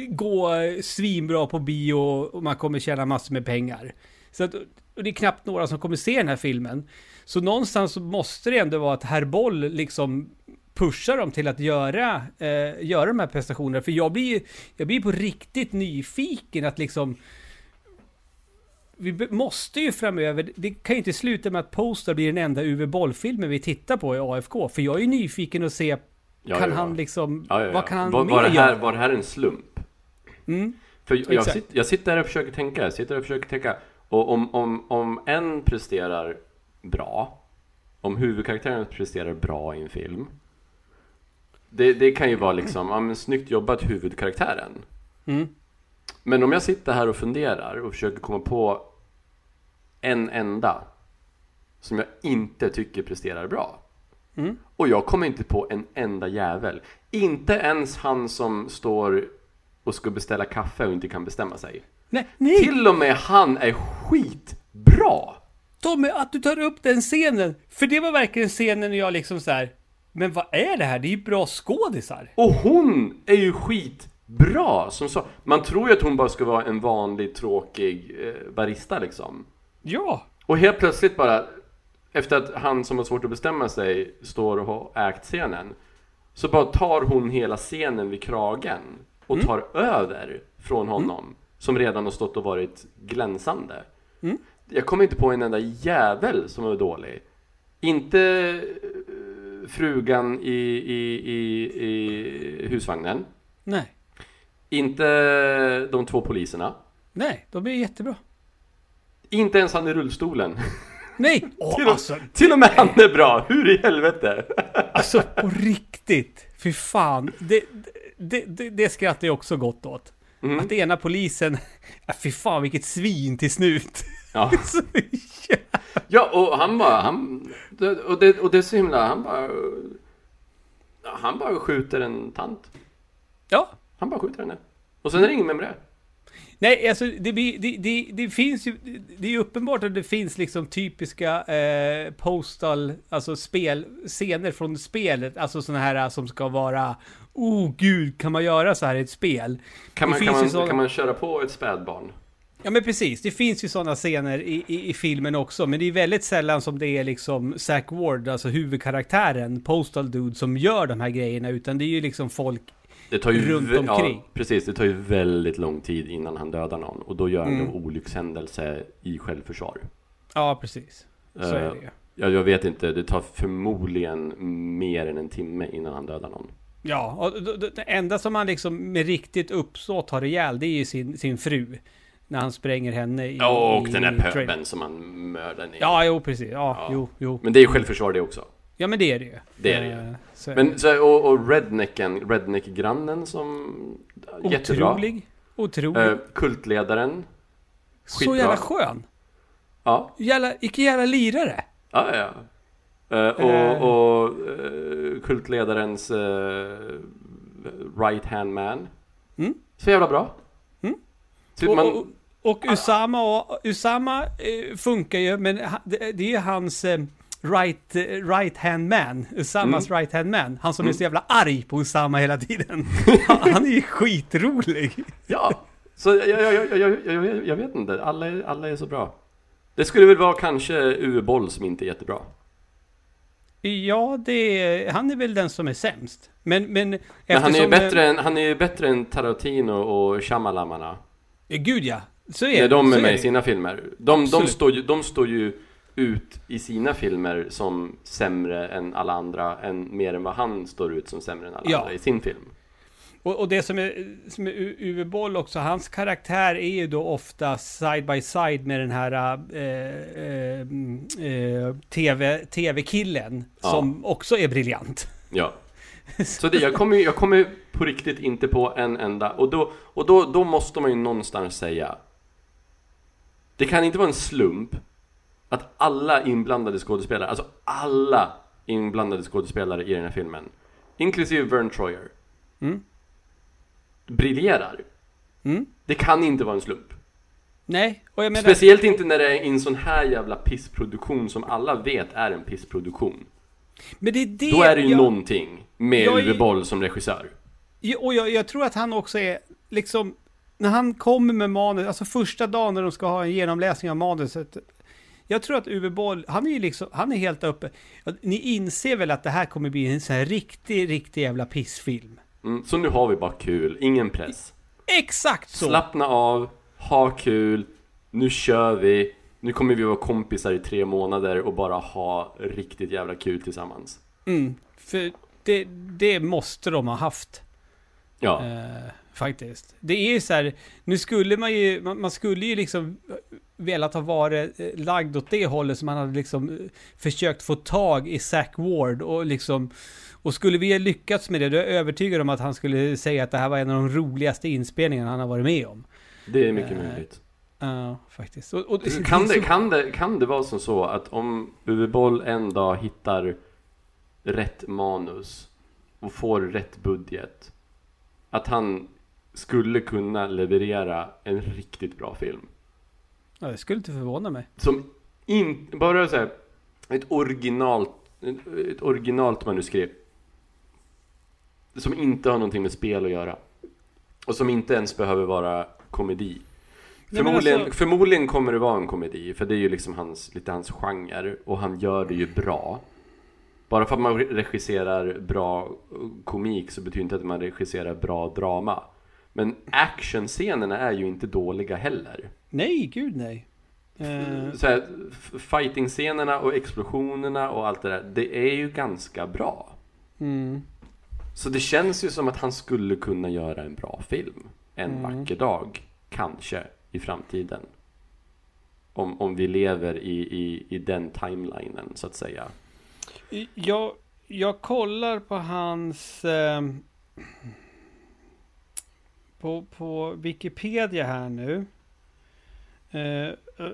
gå svinbra på bio och man kommer tjäna massor med pengar. Så att, och det är knappt några som kommer se den här filmen. Så någonstans så måste det ändå vara att Herr Boll liksom pushar dem till att göra, eh, göra de här prestationerna. För jag blir, jag blir på riktigt nyfiken att liksom vi måste ju framöver, det kan ju inte sluta med att Poster blir den enda Uwe Boll-filmen vi tittar på i AFK. För jag är ju nyfiken att se, Ja, kan ja, han liksom, Ja, vad kan han var, var, det här, var det här en slump? Mm. För jag, Exakt. sitter, jag sitter här och försöker tänka, jag sitter och försöker tänka. Och om, om, om en presterar bra, om huvudkaraktären presterar bra i en film. Det, det kan ju vara liksom, ja men snyggt jobbat huvudkaraktären. Mm. Men om jag sitter här och funderar och försöker komma på en enda som jag inte tycker presterar bra. Mm. Och jag kommer inte på en enda jävel. Inte ens han som står och ska beställa kaffe och inte kan bestämma sig. Nej, nej! Till och med han är skitbra! Tommy, att du tar upp den scenen. För det var verkligen scenen när jag liksom så här. Men vad är det här? Det är ju bra skådisar. Och hon är ju skitbra! Som så, man tror ju att hon bara ska vara en vanlig tråkig eh, barista liksom. Ja. Och helt plötsligt bara, efter att han som har svårt att bestämma sig står och har ägt scenen, så bara tar hon hela scenen vid kragen och tar över från honom, som redan har stått och varit glänsande. Mm. Jag kommer inte på en enda jävel som var dålig. Inte eh, frugan i, i, i, i husvagnen. Nej. Inte de två poliserna. Nej, de är jättebra. Inte ens han i rullstolen. Nej! Åh, Till och- alltså, Till och med han är bra, hur i helvete? alltså på riktigt. Fy fan. Det, det, det, det skrattar jag också gott åt. Mm. Att ena polisen, ja, fy fan vilket svin till snut. Ja, ja och han bara, han, och det, och det är så himla, han bara, han bara skjuter en tant. ja. Han bara skjuter henne. Och sen är det ingen mer med det. Nej, alltså det, det, det, det finns ju, det är ju uppenbart att det finns liksom typiska eh, postal, alltså spel, scener från spelet, alltså sådana här som ska vara, oh gud, kan man göra så här i ett spel? Kan man, kan, man, såna- kan man köra på ett spädbarn? Ja men precis, det finns ju sådana scener i, i, i filmen också, men det är väldigt sällan som det är liksom Zack Ward, alltså huvudkaraktären, Postal Dude, som gör de här grejerna, utan det är ju liksom folk Det tar ju Runt omkring. Ja, precis, det tar ju väldigt lång tid innan han dödar någon. Och då gör han Mm. en olyckshändelse i självförsvar. Ja, precis. Så är Eh, det ju. Ja, jag vet inte, det tar förmodligen mer än en timme innan han dödar någon. Ja, och det enda som han liksom med riktigt uppsåt har ihjäl, det är ju sin, sin fru. När han spränger henne i... Ja, och i, den där trailern. som han mördar ner. Ja, jo, precis. Ja, Ja. jo, jo. Men det är självförsvar det också. Ja, men det är det ju. Det är det ju. Eh, Så Men så, och, och rednecken, redneck-grannen som... det. Jättebra. Otrolig. Otrolig. Eh, kultledaren. så skitbra. jävla skön. Ja, Jävla, vilken jävla lirare. ja, ja. Eh, Eh. och och eh, kultledarens eh, right hand man. Mm. Så jävla bra. Mm. Så Och, man, och, och Usama, och, Usama eh, funkar ju, men det, det är ju hans eh, right, right hand man. Usamas right hand man. Han som är Mm. så jävla arg på Usama hela tiden. Han, han är ju skitrolig. Ja, så jag, jag, jag, jag, jag, jag, vet inte. Alla är, alla är så bra. Det skulle väl vara kanske Uwe Boll som inte är jättebra. Ja, är, han är väl den som är sämst. Men, men Men han är ju bättre än, han är bättre än Tarantino och Shyamalamana. eh, Gud ja, så är När de är med i sina filmer. De, de, står ju, de står ju ut i sina filmer som sämre än alla andra, än, mer än vad han står ut som sämre än alla Ja. andra i sin film. Och, och det som är, som är Uwe Boll också, hans karaktär är ju då ofta side by side med den här eh, eh, eh, TV, TV-killen Ja. som också är briljant. Ja. Så det, jag kommer ju- jag kommer på riktigt inte på en enda, och då, och då, då måste man ju någonstans säga Det kan inte vara en slump att alla inblandade skådespelare, alltså alla inblandade skådespelare i den här filmen, inklusive Vern Troyer, Mm. briljerar. Mm. Det kan inte vara en slump. Nej, och jag menar... Speciellt inte när det är en sån här jävla pissproduktion som alla vet är en pissproduktion. Men det är det... Då är det ju jag, någonting med jag Uwe Boll som regissör. Och jag, jag tror att han också är liksom... När han kommer med manus, alltså första dagen när de ska ha en genomläsning av manuset. Jag tror att Uwe Boll, han är ju liksom, han är helt uppe. Ni inser väl att det här kommer bli en sån här riktig, riktig jävla pissfilm? Mm, så nu har vi bara kul, ingen press. Exakt så! Slappna av, ha kul, Nu kör vi, nu kommer vi vara kompisar i tre månader och bara ha riktigt jävla kul tillsammans. Mm, för det, det måste de ha haft. Ja, Eh, faktiskt. Det är ju så här, nu skulle man ju, man, man skulle ju liksom velat ha varit eh, lagd åt det hållet som man hade liksom eh, försökt få tag i Zack Ward och liksom och skulle vi ha lyckats med det, då är jag övertygad om att han skulle säga att det här var en av de roligaste inspelningarna han har varit med om. det är mycket eh, möjligt. Ja, faktiskt. Och, och, Kan det så- kan, det, kan det vara som så att om Uwe Boll en dag hittar rätt manus och får rätt budget att han skulle kunna leverera en riktigt bra film? Ja, det skulle inte förvåna mig. Som in, bara så här, ett originalt, ett originalt manuskript. Som inte har någonting med spel att göra. Och som inte ens behöver vara komedi. Förmodligen, alltså- förmodligen kommer det vara en komedi, för det är ju liksom hans, lite hans genre. Och han gör det ju bra. Bara för att man regisserar bra komik så betyder inte att man regisserar bra drama. Men actionscenerna är ju inte dåliga heller. Nej, gud nej. Eh, Så här, fighting-scenerna och explosionerna och allt det där, det är ju ganska bra. mm. Så det känns ju som att han skulle kunna göra en bra film. En Mm. vacker dag, kanske, i framtiden. Om, om vi lever i, i, i den timelinen, så att säga. Jag, jag kollar på hans... Eh, på, på Wikipedia här nu. Eh, eh,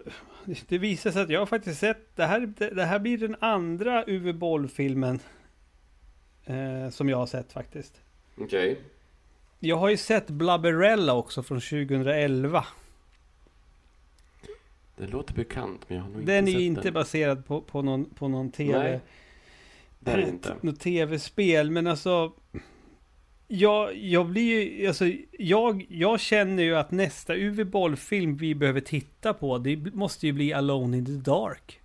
det visar sig att jag har faktiskt sett... Det här, det, det här blir den andra Uwe Boll-filmen. Eh, som jag har sett faktiskt. Okej. Jag har ju sett Blubberella också från 2011. Det låter bekant, men jag har nog inte Den är sett ju inte baserad på, på, någon, på någon tv... Nej, det är inte. något tv-spel, men alltså... Jag, jag blir ju, alltså, jag, jag känner ju att nästa Uwe Boll-film vi behöver titta på, det måste ju bli Alone in the Dark.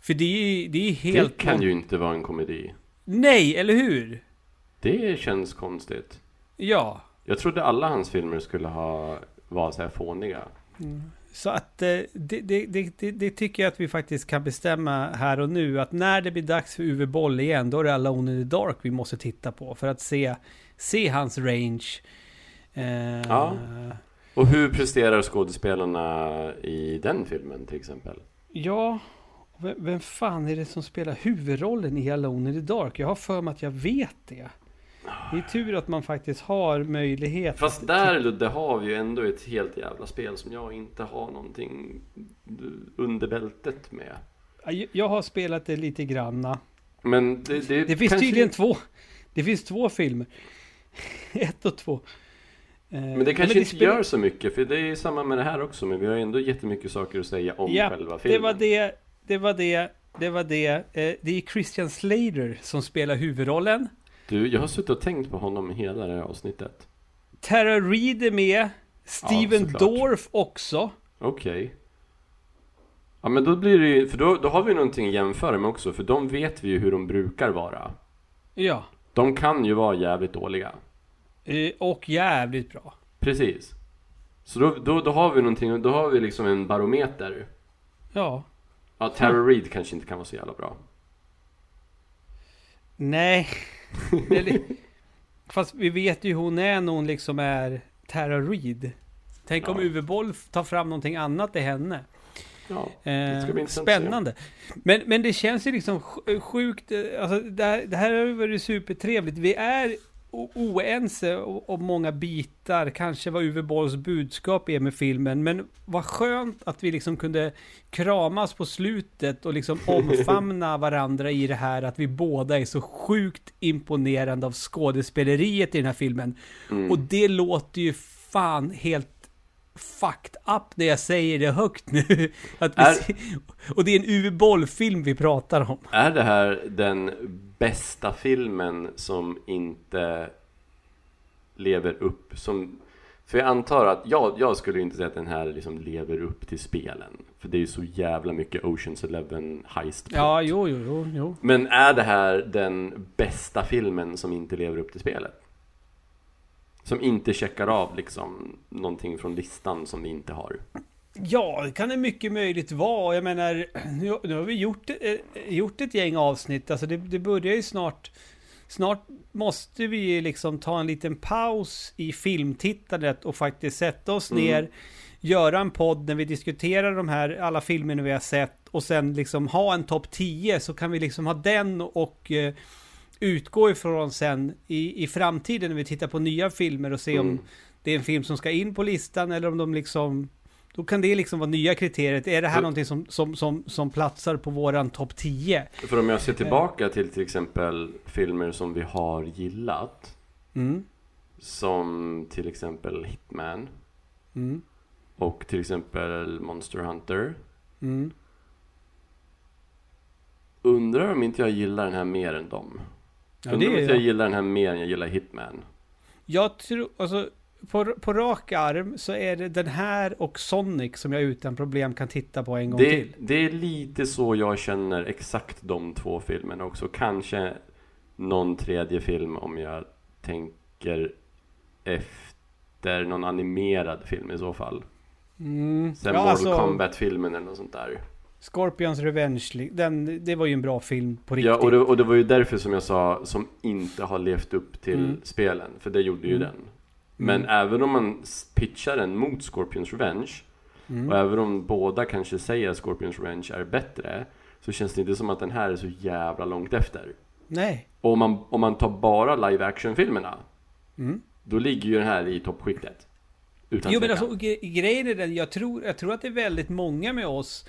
För det är, det är helt... Det kan ju inte vara en komedi. Nej, eller hur? Det känns konstigt. Ja. Jag trodde alla hans filmer skulle ha vara så här fåniga. Så att eh, det, det, det, det, tycker jag att vi faktiskt kan bestämma här och nu. Att när det blir dags för Uwe Boll igen, då är det Alone in the Dark vi måste titta på. För att se, se hans range. Eh, Ja. Och hur presterar skådespelarna i den filmen till exempel? Ja, vem, vem fan är det som spelar huvudrollen i Alone in the Dark? Jag har för mig att jag vet det. Det är tur att man faktiskt har möjlighet. Fast där Ludde har vi ju ändå ett helt jävla spel som jag inte har någonting under bältet med. Jag har spelat det lite granna. Men det, det, Det finns kanske- tydligen två. Det finns två filmer. Ett och två. Eh, Men det kanske inte spelar- gör så mycket, för det är samma med det här också. Men vi har ändå jättemycket saker att säga om Ja, själva filmen. Det var det. Det var det. Det var det. Eh, det är Christian Slater som spelar huvudrollen. Du, jag har suttit och tänkt på honom hela det här avsnittet. Tara Reid är med. Steven såklart. Dorff också. Okej. Ja men då blir det ju, för då, då har vi någonting att jämföra med också, för de vet vi ju hur de brukar vara. Ja. De kan ju vara jävligt dåliga. Eh, och jävligt bra. Precis. Så då, då, då har vi någonting, då har vi liksom en barometer. Ja. Ja, Tara Reid kanske inte kan vara så jävla bra. Nej. Fast vi vet ju hur hon är när hon liksom är Tara Reid. Tänk om Ja. Uwe Boll tar fram någonting annat i henne. Ja, Eh, spännande. Men, men det känns ju liksom sj- sjukt, eh, alltså det här, det här har ju varit supertrevligt. Vi är oense om många bitar, kanske vad Uwe Bolls budskap är med filmen, men vad skönt att vi liksom kunde kramas på slutet och liksom omfamna varandra i det här att vi båda är så sjukt imponerande av skådespeleriet i den här filmen. Mm. Och det låter ju fan helt fucked up när jag säger det högt nu. Att vi Är- och det är en Uwe Boll-film vi pratar om. Är det här den bästa filmen som inte lever upp som... För jag antar att, jag, jag skulle inte säga att den här liksom lever upp till spelen. För det är ju så jävla mycket Oceans Eleven heist plot. Ja, jo, jo, jo, jo. Men är det här den bästa filmen som inte lever upp till spelet? Som inte checkar av liksom någonting från listan som vi inte har. Ja, det kan det mycket möjligt vara. Jag menar, nu, nu har vi gjort, eh, gjort ett gäng avsnitt. Alltså det, det börjar ju snart... Snart måste vi liksom ta en liten paus i filmtittandet och faktiskt sätta oss Mm. ner, göra en podd när vi diskuterar de här alla filmerna vi har sett och sen liksom ha en topp 10 så kan vi liksom ha den och eh, utgå ifrån sen i, i framtiden när vi tittar på nya filmer och se om Mm. det är en film som ska in på listan eller om de liksom då kan det liksom vara nya kriteriet. Är det här Så- någonting som, som, som, som platsar på våran topp 10? För om jag ser tillbaka till till exempel filmer som vi har gillat. Mm. Som till exempel Hitman. Mm. Och till exempel Monster Hunter. Mm. Undrar om inte jag gillar den här mer än dem. Ja, Undrar om inte jag är, gillar den här mer än jag gillar Hitman. jag tror, alltså på, på rak arm så är det den här och Sonic som jag utan problem kan titta på en gång Det, till. det är lite så jag känner exakt de två filmerna också. Kanske någon tredje film om jag tänker efter någon animerad film i så fall. Mm. Sen Ja, Mortal alltså, Kombat-filmen eller något sånt där. Scorpions Revenge, den, det var ju en bra film på riktigt. Ja, och det, och det var ju därför som jag sa som inte har levt upp till Mm. spelen. För det gjorde ju Mm. den. Men även om man pitchar den mot Scorpions Revenge Mm. och även om båda kanske säger att Scorpions Revenge är bättre så känns det inte som att den här är så jävla långt efter. Nej. Och om man, om man tar bara live action-filmerna Mm. då ligger ju den här i toppskiktet. Utan Jo men alltså gre- grejen är den, jag tror, jag tror att det är väldigt många med oss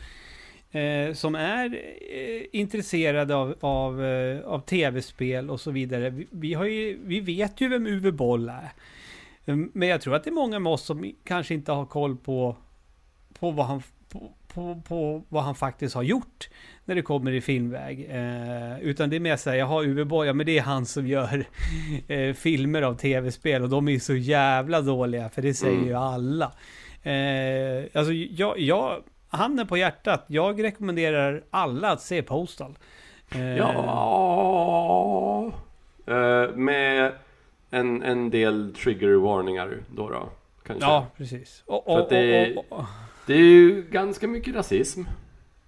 eh, som är eh, intresserade av, av, eh, av tv-spel och så vidare. Vi, vi, har ju, vi vet ju vem Uwe Boll är. Mm, Men jag tror att det är många med oss som kanske inte har koll på, på, vad, han, på, på, på vad han faktiskt har gjort när det kommer i filmväg. Eh, utan det är mer såhär, jaha Uwe Boll, ja men det är han som gör eh, filmer av tv-spel och de är så jävla dåliga för det säger Mm. ju alla. Eh, alltså jag, jag, handen på hjärtat, jag rekommenderar alla att se Postal. Eh, Ja... Eh, med en, en del trigger-varningar då då. Kanske. Ja, precis. Och, För och, att det- och, Det är ju ganska mycket rasism.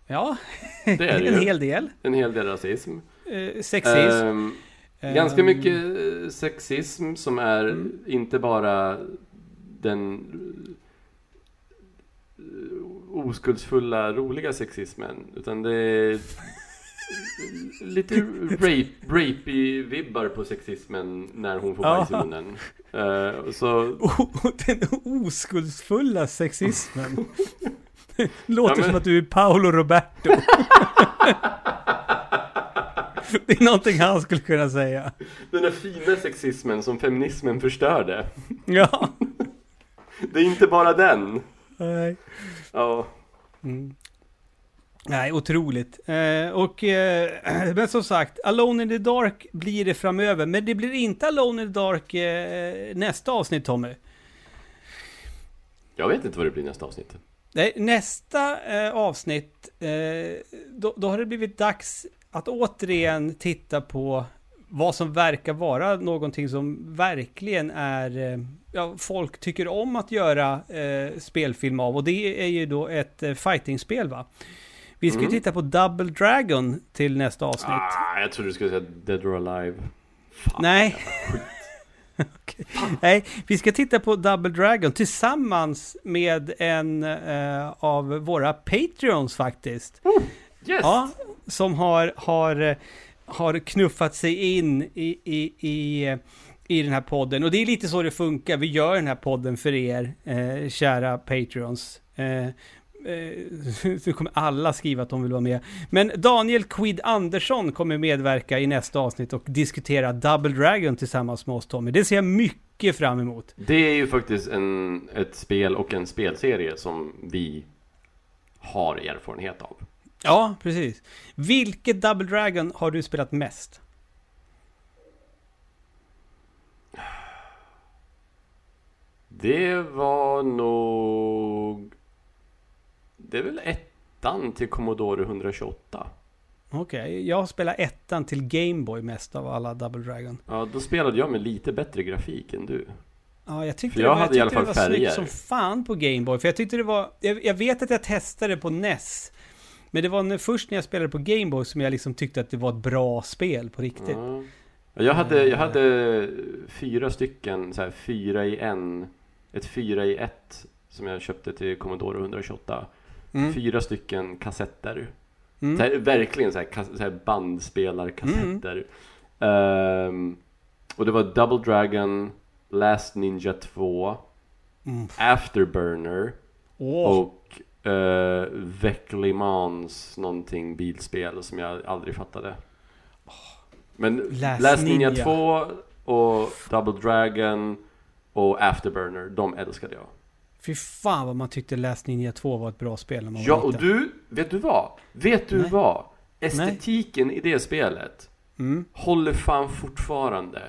ja, Det är det en ju. hel del. En hel del rasism. Eh, sexism. Ehm, ganska mycket eh, sexism som är Mm. inte bara den eh, oskuldsfulla, roliga sexismen. Utan det är lite rape, rapey-vibbar på sexismen när hon får bajs i munnen. Eh, så den oskuldsfulla sexismen. Låter Ja, men- som att du är Paolo Roberto. det är någonting han skulle kunna säga. den där fina sexismen som feminismen förstörde. Ja. Det är inte bara den. Nej. Ja. Mm. Nej, otroligt. Eh, och, eh, men som sagt, Alone in the Dark blir det framöver. Men det blir inte Alone in the Dark eh, nästa avsnitt, Tommy. Jag vet inte vad det blir nästa avsnitt. Nej, nästa eh, avsnitt, eh, då, då har det blivit dags att återigen titta på vad som verkar vara någonting som verkligen är, eh, ja, folk tycker om att göra spelfilm av. Och det är ju då ett fightingspel va? Vi ska ju Mm. titta på Double Dragon till nästa avsnitt. Ah, jag trodde du skulle säga Dead or Alive. Fan. Nej. Okej. Nej, vi ska titta på Double Dragon tillsammans med en eh, av våra Patreons faktiskt. Yes! Ja, som har, har, har knuffat sig in i, i, i, i den här podden. Och det är lite så det funkar. Vi gör den här podden för er, eh, kära Patreons. Eh, så kommer alla skriva att de vill vara med. Men Daniel Quid Andersson kommer medverka i nästa avsnitt och diskutera Double Dragon tillsammans med oss Tommy. Det ser jag mycket fram emot. Det är ju faktiskt en, ett spel och en spelserie som vi har erfarenhet av. Ja, precis. Vilket Double Dragon har du spelat mest? Det var nog... Det är väl ettan till Commodore 128. Okej, jag spelar ettan till Gameboy mest av alla Double Dragon. Ja, då spelade jag med lite bättre grafik än du. Ja, jag tyckte, För jag det, var- hade i alla tyckte fall det var snyggt färger. som fan på Gameboy. För jag tyckte det var... Jag, jag vet att jag testade på NES. Men det var när, först när jag spelade på Gameboy som jag liksom tyckte att det var ett bra spel på riktigt. Ja. Jag hade, jag hade fyra stycken, så här, fyra i en, ett fyra i ett som jag köpte till Commodore 128. Mm. Fyra stycken kassetter. Så Mm. här, verkligen så här, så här bandspelarkassetter. Ehm, och det var Double Dragon, Last Ninja 2, Mm. Afterburner Åh, och uh, Veclimans någonting bilspel som jag aldrig fattade. Men Last Last, Ninja. 2 och Double Dragon och Afterburner, de älskade jag. Fy fan vad man tyckte Last Ninja 2 var ett bra spel när man Ja, var och du, vet du vad? Vet du Nej. vad? Estetiken i det spelet Mm. håller fan fortfarande.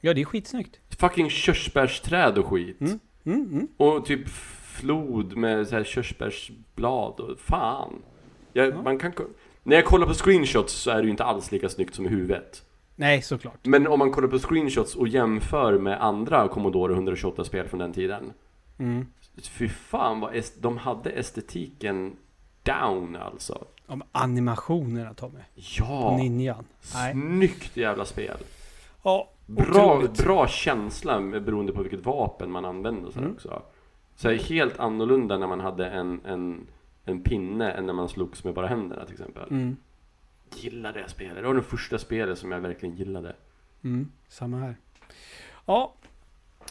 Ja, det är skitsnyggt. Fucking körsbärsträd och skit. Mm. Mm, mm. Och typ flod med så här körsbärsblad och fan. Jag, Ja. man kan, när jag kollar på screenshots så är det ju inte alls lika snyggt som i huvudet. Nej, såklart. Men om man kollar på screenshots och jämför med andra Commodore 128-spel från den tiden. Mm. Fy fan vad de hade estetiken down alltså. Om animationerna Tommy. Ja, Ninjan. Snyggt jävla spel. Ja, Bra, otroligt. bra känsla beroende på vilket vapen man använde så Mm. också. Så här, helt annorlunda när man hade en, en, en pinne än när man slogs med bara händerna till exempel. Mm. Gillar det spelet. Det var det första spelet som jag verkligen gillade. Mm, samma här. Ja,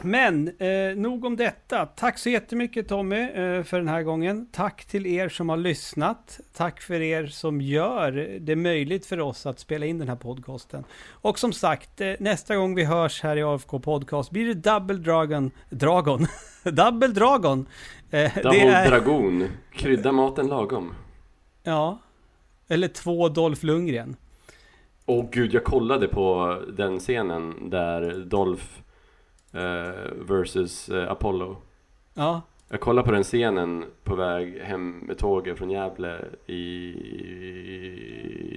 men eh, nog om detta. Tack så jättemycket Tommy eh, för den här gången. Tack till er som har lyssnat. Tack för er som gör det möjligt för oss att spela in den här podcasten. Och som sagt, eh, nästa gång vi hörs här i AFK Podcast blir det Double Dragon. Dragon? Double Dragon. Eh, Double är, Dragon. Krydda maten lagom. ja. Eller två Dolph Lundgren. Åh gud, jag kollade på den scenen där Dolph versus eh, Apollo. Ja, Jag kollade på den scenen på väg hem med tåget från Gävle i,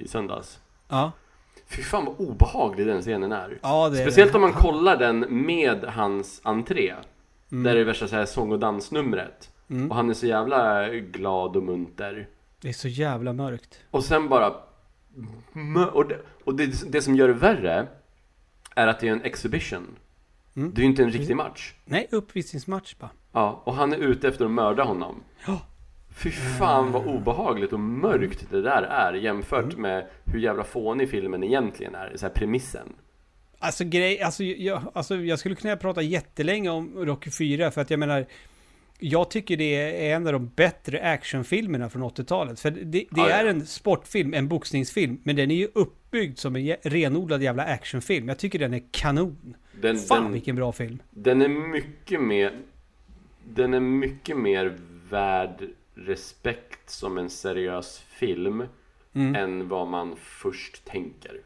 i söndags. ja. Fy fan vad obehaglig den scenen är. ja det är Speciellt det. om man kollar den med hans entré. Mm. Där det är värsta så här sång och dansnumret. Mm. Och han är så jävla glad och munter. Det är så jävla mörkt. Och sen bara... Och, det, och det, det som gör det värre är att det är en exhibition. Mm. Det är ju inte en riktig match. Nej, uppvisningsmatch bara. Ja, och han är ute efter att mörda honom. Ja. Fy fan vad obehagligt och mörkt det där är jämfört Mm. med hur jävla fånig filmen egentligen är, så här premissen. Alltså, grej, alltså, jag, alltså jag skulle kunna prata jättelänge om Rocky 4 för att jag menar jag tycker det är en av de bättre actionfilmerna från 80-talet. För det, det Ja, ja. är en sportfilm, en boxningsfilm, men den är ju uppbyggd som en renodlad jävla actionfilm. Jag tycker den är kanon. Den, Fan den, vilken bra film. den är mycket mer Den är mycket mer värd respekt som en seriös film Mm. än vad man först tänker.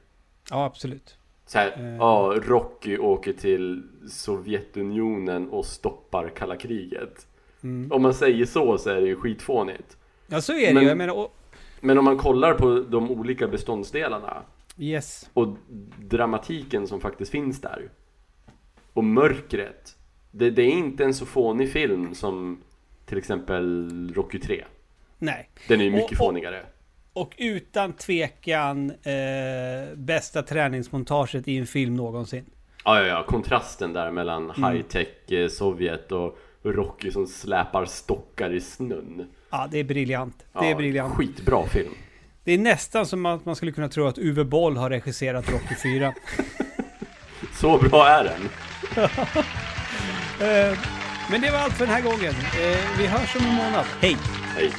Ja, absolut. Så här, Eh. ja, Rocky åker till Sovjetunionen och stoppar kalla kriget. Mm. Om man säger så så är det ju skitfånigt. Ja, så är det Men- ju. Och, Men om man kollar på de olika beståndsdelarna yes. och dramatiken som faktiskt finns där och mörkret. Det, det är inte en så fånig film som till exempel Rocky 3. Nej. Den är ju mycket Och- och- fånigare. Och utan tvekan eh, bästa träningsmontaget i en film någonsin. Ja, ja, ja. Kontrasten där mellan Mm. high-tech eh, Sovjet och Rocky som släpar stockar i snön. Ja, det är briljant. Det är Ja, briljant. Skitbra film. Det är nästan som att man skulle kunna tro att Uwe Boll har regisserat Rocky 4. Så bra är den. Eh, Men det var allt för den här gången. Eh, Vi hörs om en månad. Hej! Hej.